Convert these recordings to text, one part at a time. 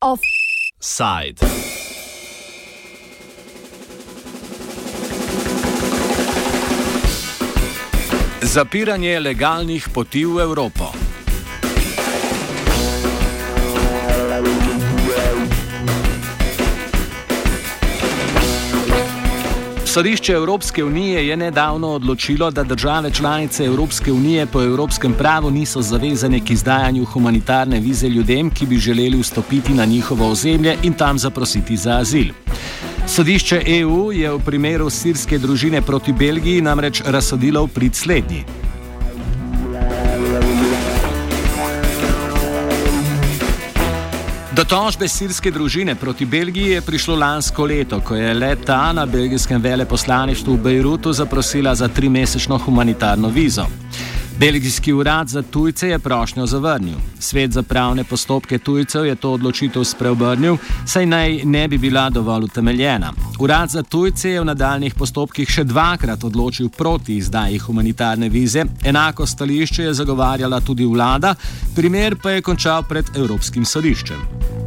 Offside. Zapiranje legalnih poti v Evropo. Sodišče Evropske unije je nedavno odločilo, da države članice Evropske unije po evropskem pravu niso zavezane k izdajanju humanitarne vize ljudem, ki bi želeli vstopiti na njihovo ozemlje in tam zaprositi za azil. Sodišče EU je v primeru sirske družine proti Belgiji namreč razsodilo v prid slednji. Do tožbe sirske družine proti Belgiji je prišlo lansko leto, ko je leta na belgijskem veleposlaništvu v Bejrutu zaprosila za trimesečno humanitarno vizo. Belgijski urad za tujce je prošnjo zavrnil. Svet za pravne postopke tujcev je to odločitev spreobrnil, saj naj ne bi bila dovolj utemeljena. Urad za tujce je v nadaljnih postopkih še dvakrat odločil proti izdaji humanitarne vize, enako stališče je zagovarjala tudi vlada, primer pa je končal pred Evropskim sodiščem.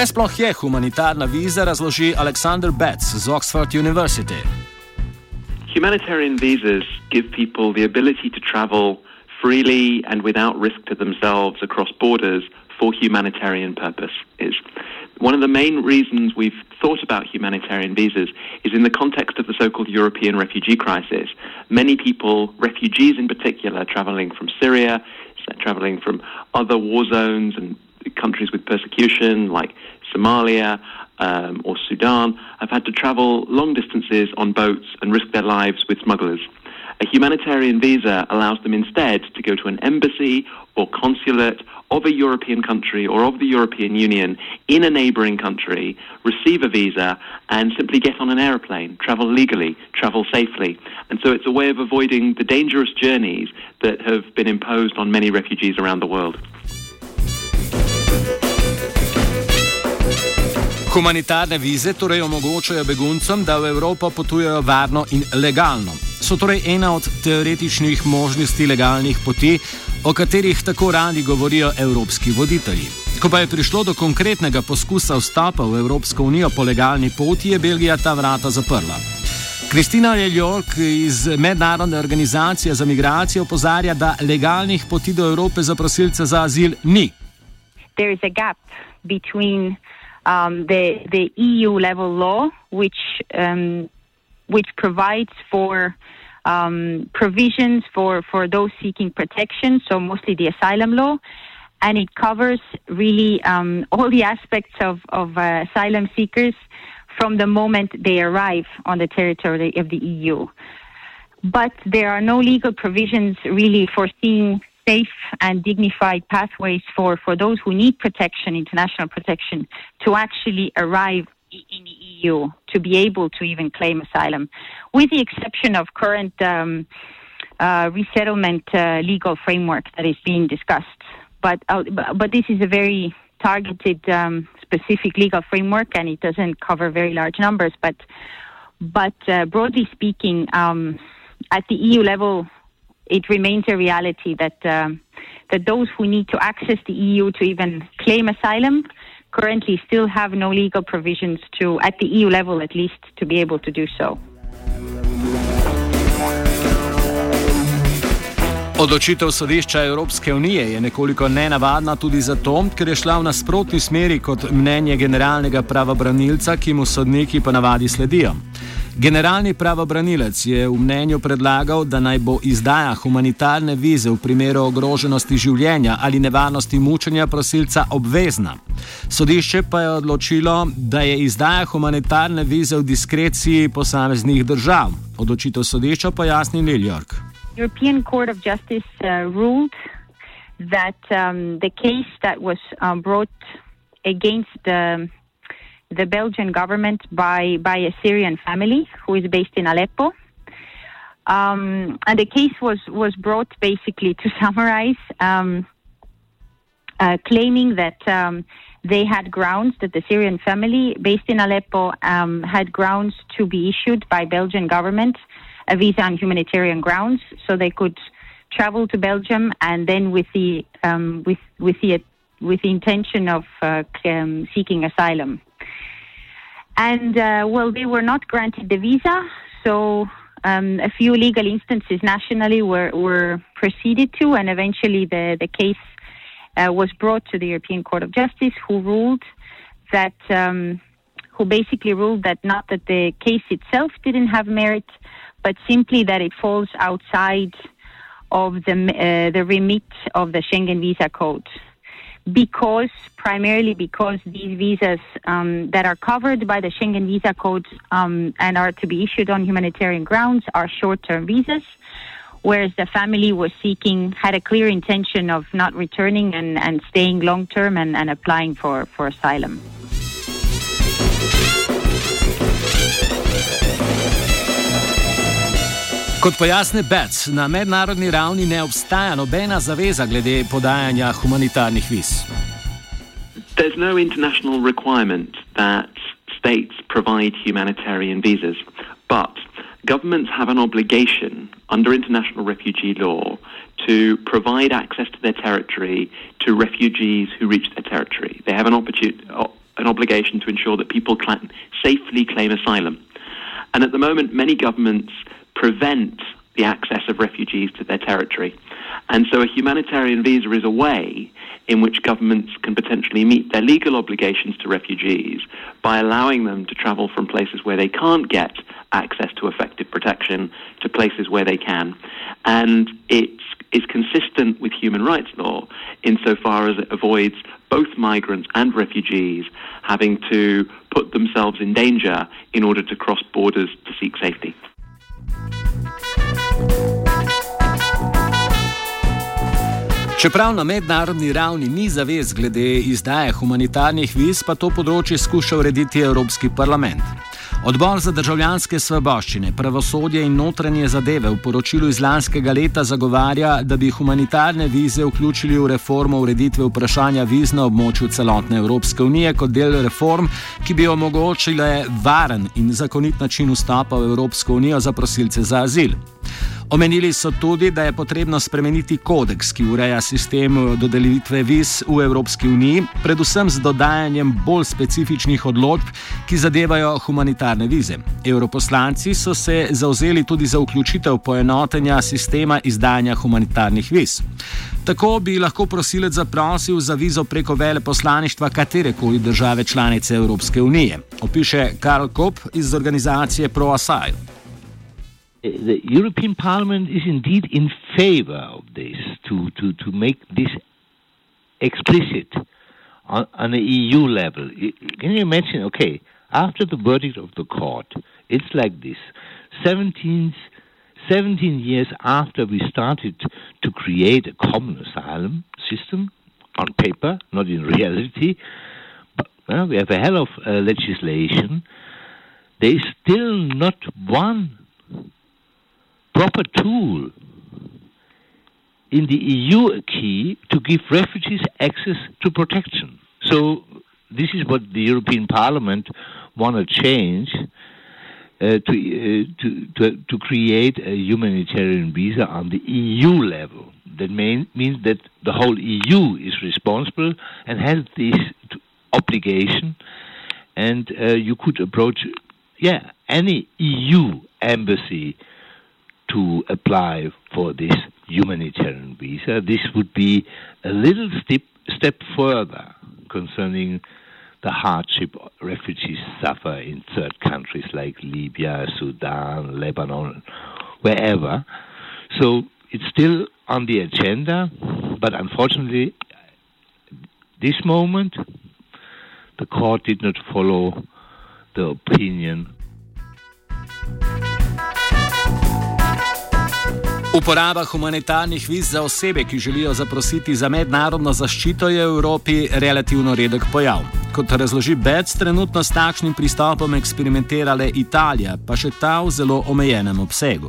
Kaj sploh je humanitarna viza, razloži Alexander Betts z Oxford University. Humanitarian visas give people the ability to travel freely and without risk to themselves across borders for humanitarian purposes. One of the main reasons we've thought about humanitarian visas is in the context of the so called European refugee crisis. Many people, refugees in particular, traveling from Syria, traveling from other war zones and countries with persecution like Somalia um, or Sudan have had to travel long distances on boats and risk their lives with smugglers. A humanitarian visa allows them instead to go to an embassy or consulate of a European country or of the European Union in a neighbouring country, receive a visa, and simply get on an aeroplane, travel legally, travel safely. And so it's a way of avoiding the dangerous journeys that have been imposed on many refugees around the world. Humanitarne vize torej omogočajo beguncem, da v Evropo potujejo varno in legalno. So torej ena od teoretičnih možnosti legalnih poti, o katerih tako radi govorijo evropski voditelji. Ko pa je prišlo do konkretnega poskusa vstopa v Evropsko unijo po legalni poti, je Belgija ta vrata zaprla. Kristina Leljork iz Mednarodne organizacije za migracije opozarja, da legalnih poti do Evrope za prosilce za azil ni. There is a gap between um, the the EU level law, which um, which provides for um, provisions for for those seeking protection, so mostly the asylum law, and it covers really um, all the aspects of of uh, asylum seekers from the moment they arrive on the territory of the EU. But there are no legal provisions really foreseeing safe and dignified pathways for, for those who need protection, international protection, to actually arrive in the EU to be able to even claim asylum, with the exception of current um, uh, resettlement uh, legal framework that is being discussed. But uh, but this is a very targeted, um, specific legal framework, and it doesn't cover very large numbers. But but uh, broadly speaking, um, at the EU level, it remains a reality that um, that those who need to access the EU to even claim asylum currently still have no legal provisions to, at the EU level at least, to be able to do so. Odločitev sodišča Evropske unije je nekoliko nenavadna tudi zato, ker je šla v nasprotni smeri kot mnenje generalnega pravobranilca, ki mu sodniki ponavadi sledijo. Generalni pravobranilec je v mnenju predlagal, da naj bo izdaja humanitarne vize v primeru ogroženosti življenja ali nevarnosti mučenja prosilca obvezna. Sodišče pa je odločilo, da je izdaja humanitarne vize v diskreciji posameznih držav. Odločitev sodišča pojasni New York. European Court of Justice uh, ruled that um, the case that was um, brought against the the Belgian government by, by a Syrian family who is based in Aleppo. Um, and the case was, was brought basically to summarize, um, uh, claiming that um, they had grounds that the Syrian family based in Aleppo um, had grounds to be issued by Belgian government a visa on humanitarian grounds, so they could travel to Belgium and then with the um, with with the with the intention of uh, um, seeking asylum. And uh, well, they were not granted the visa, so um, a few legal instances nationally were, were proceeded to, and eventually the, the case uh, was brought to the European Court of Justice, who ruled that, um, who basically ruled that not that the case itself didn't have merit, but simply that it falls outside of the uh, the remit of the Schengen Visa Code because primarily because these visas um, that are covered by the Schengen visa code um, and are to be issued on humanitarian grounds are short-term visas, whereas the family was seeking had a clear intention of not returning and, and staying long-term and, and applying for, for asylum. Kot pojasne Betts, na mednarodni ravni ne obstaja nobena zaveza glede podajanja humanitarnih viz. There's no international requirement that states provide humanitarian visas, but governments have an obligation under international refugee law to provide access to their territory to refugees who reach their territory. They have an, an obligation to ensure that people safely claim asylum. And at the moment, many governments prevent the access of refugees to their territory. And so a humanitarian visa is a way in which governments can potentially meet their legal obligations to refugees by allowing them to travel from places where they can't get access to effective protection to places where they can. And it is consistent with human rights law insofar as it avoids both migrants and refugees having to put themselves in danger in order to cross borders to seek safety. Čeprav na mednarodni ravni ni zavez glede izdaje humanitarnih viz, pa to področje skuša urediti Evropski parlament. Odbor za državljanske svoboščine, pravosodje in notranje zadeve v poročilu iz lanskega leta zagovarja, da bi humanitarne vize vključili v reformo ureditve vprašanja viz na območju celotne Evropske unije kot del reform, ki bi omogočile varen in zakonit način vstopa v Evropsko unijo za prosilce za azil. Omenili so tudi, da je potrebno spremeniti kodeks, ki ureja sistem dodelitve viz v Evropski uniji, predvsem z dodajanjem bolj specifičnih odločb, ki zadevajo humanitarne vize. Europoslanci so se zauzeli tudi za vključitev poenotenja sistema izdajanja humanitarnih viz. Tako bi lahko prosilec zaprosil za vizo preko veleposlaništva katerekoli države članice Evropske unije, opiše Karl Kopp iz organizacije ProAsaj. The European Parliament is indeed in favor of this to, to, to make this explicit on, on the EU level. Can you imagine? Okay, after the verdict of the court, it's like this 17, 17 years after we started to create a common asylum system on paper, not in reality. But, well, we have a hell of uh, legislation. There is still not one proper tool in the EU acquis to give refugees access to protection. So this is what the European Parliament want to change uh, to, uh, to, to, to create a humanitarian visa on the EU level. That means that the whole EU is responsible and has this obligation, and uh, you could approach, yeah, any EU embassy to apply for this humanitarian visa. This would be a little step, step further concerning the hardship refugees suffer in third countries like Libya, Sudan, Lebanon, wherever. So it's still on the agenda, but unfortunately, this moment, the court did not follow the opinion Uporaba humanitarnih viz za osebe, ki želijo zaprositi za mednarodno zaščito, je v Evropi relativno redek pojav. Kot razloži Bec, trenutno s takšnim pristopom eksperimentira le Italija, pa še ta v zelo omejenem obsegu.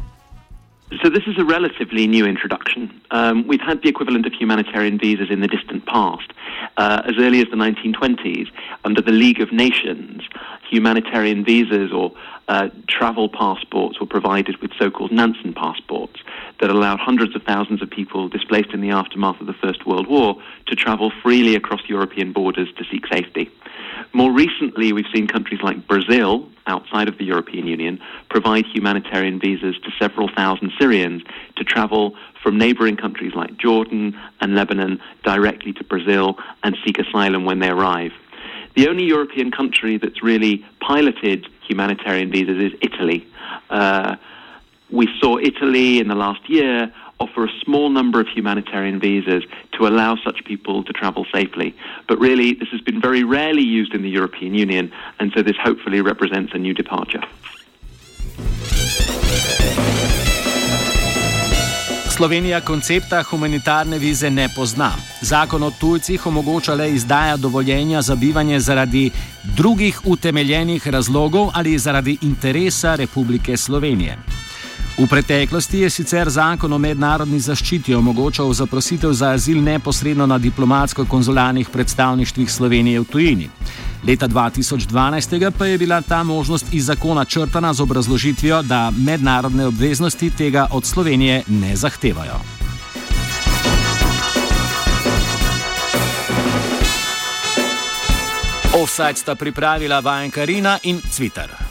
So this is a relatively new introduction. Um, we've had the equivalent of humanitarian visas in the distant past. uh, as early as the 1920s, under the League of Nations, humanitarian visas or uh, travel passports were provided with so called Nansen passports that allowed hundreds of thousands of people displaced in the aftermath of the First World War to travel freely across European borders to seek safety. More recently, we've seen countries like Brazil, outside of the European Union, provide humanitarian visas to several thousand Syrians to travel from neighboring countries like Jordan and Lebanon directly to Brazil and seek asylum when they arrive. The only European country that's really piloted humanitarian visas is Italy. Uh, we saw Italy in the last year offer a small number of humanitarian visas to allow such people to travel safely. But really, this has been very rarely used in the European Union, and so this hopefully represents a new departure. Slovenija koncepta humanitarne vize ne pozna. Zakon o tujcih omogoča le izdaja dovoljenja za bivanje zaradi drugih utemeljenih razlogov ali zaradi interesa Republike Slovenije. V preteklosti je sicer zakon o mednarodni zaščiti omogočal zaprositev za azil neposredno na diplomatsko-konzularnih predstavništvih Slovenije v tujini. Leta 2012 pa je bila ta možnost iz zakona črtana z obrazložitvijo, da mednarodne obveznosti tega od Slovenije ne zahtevajo. Offside sta pripravila Vajenka Rina in Cvitar.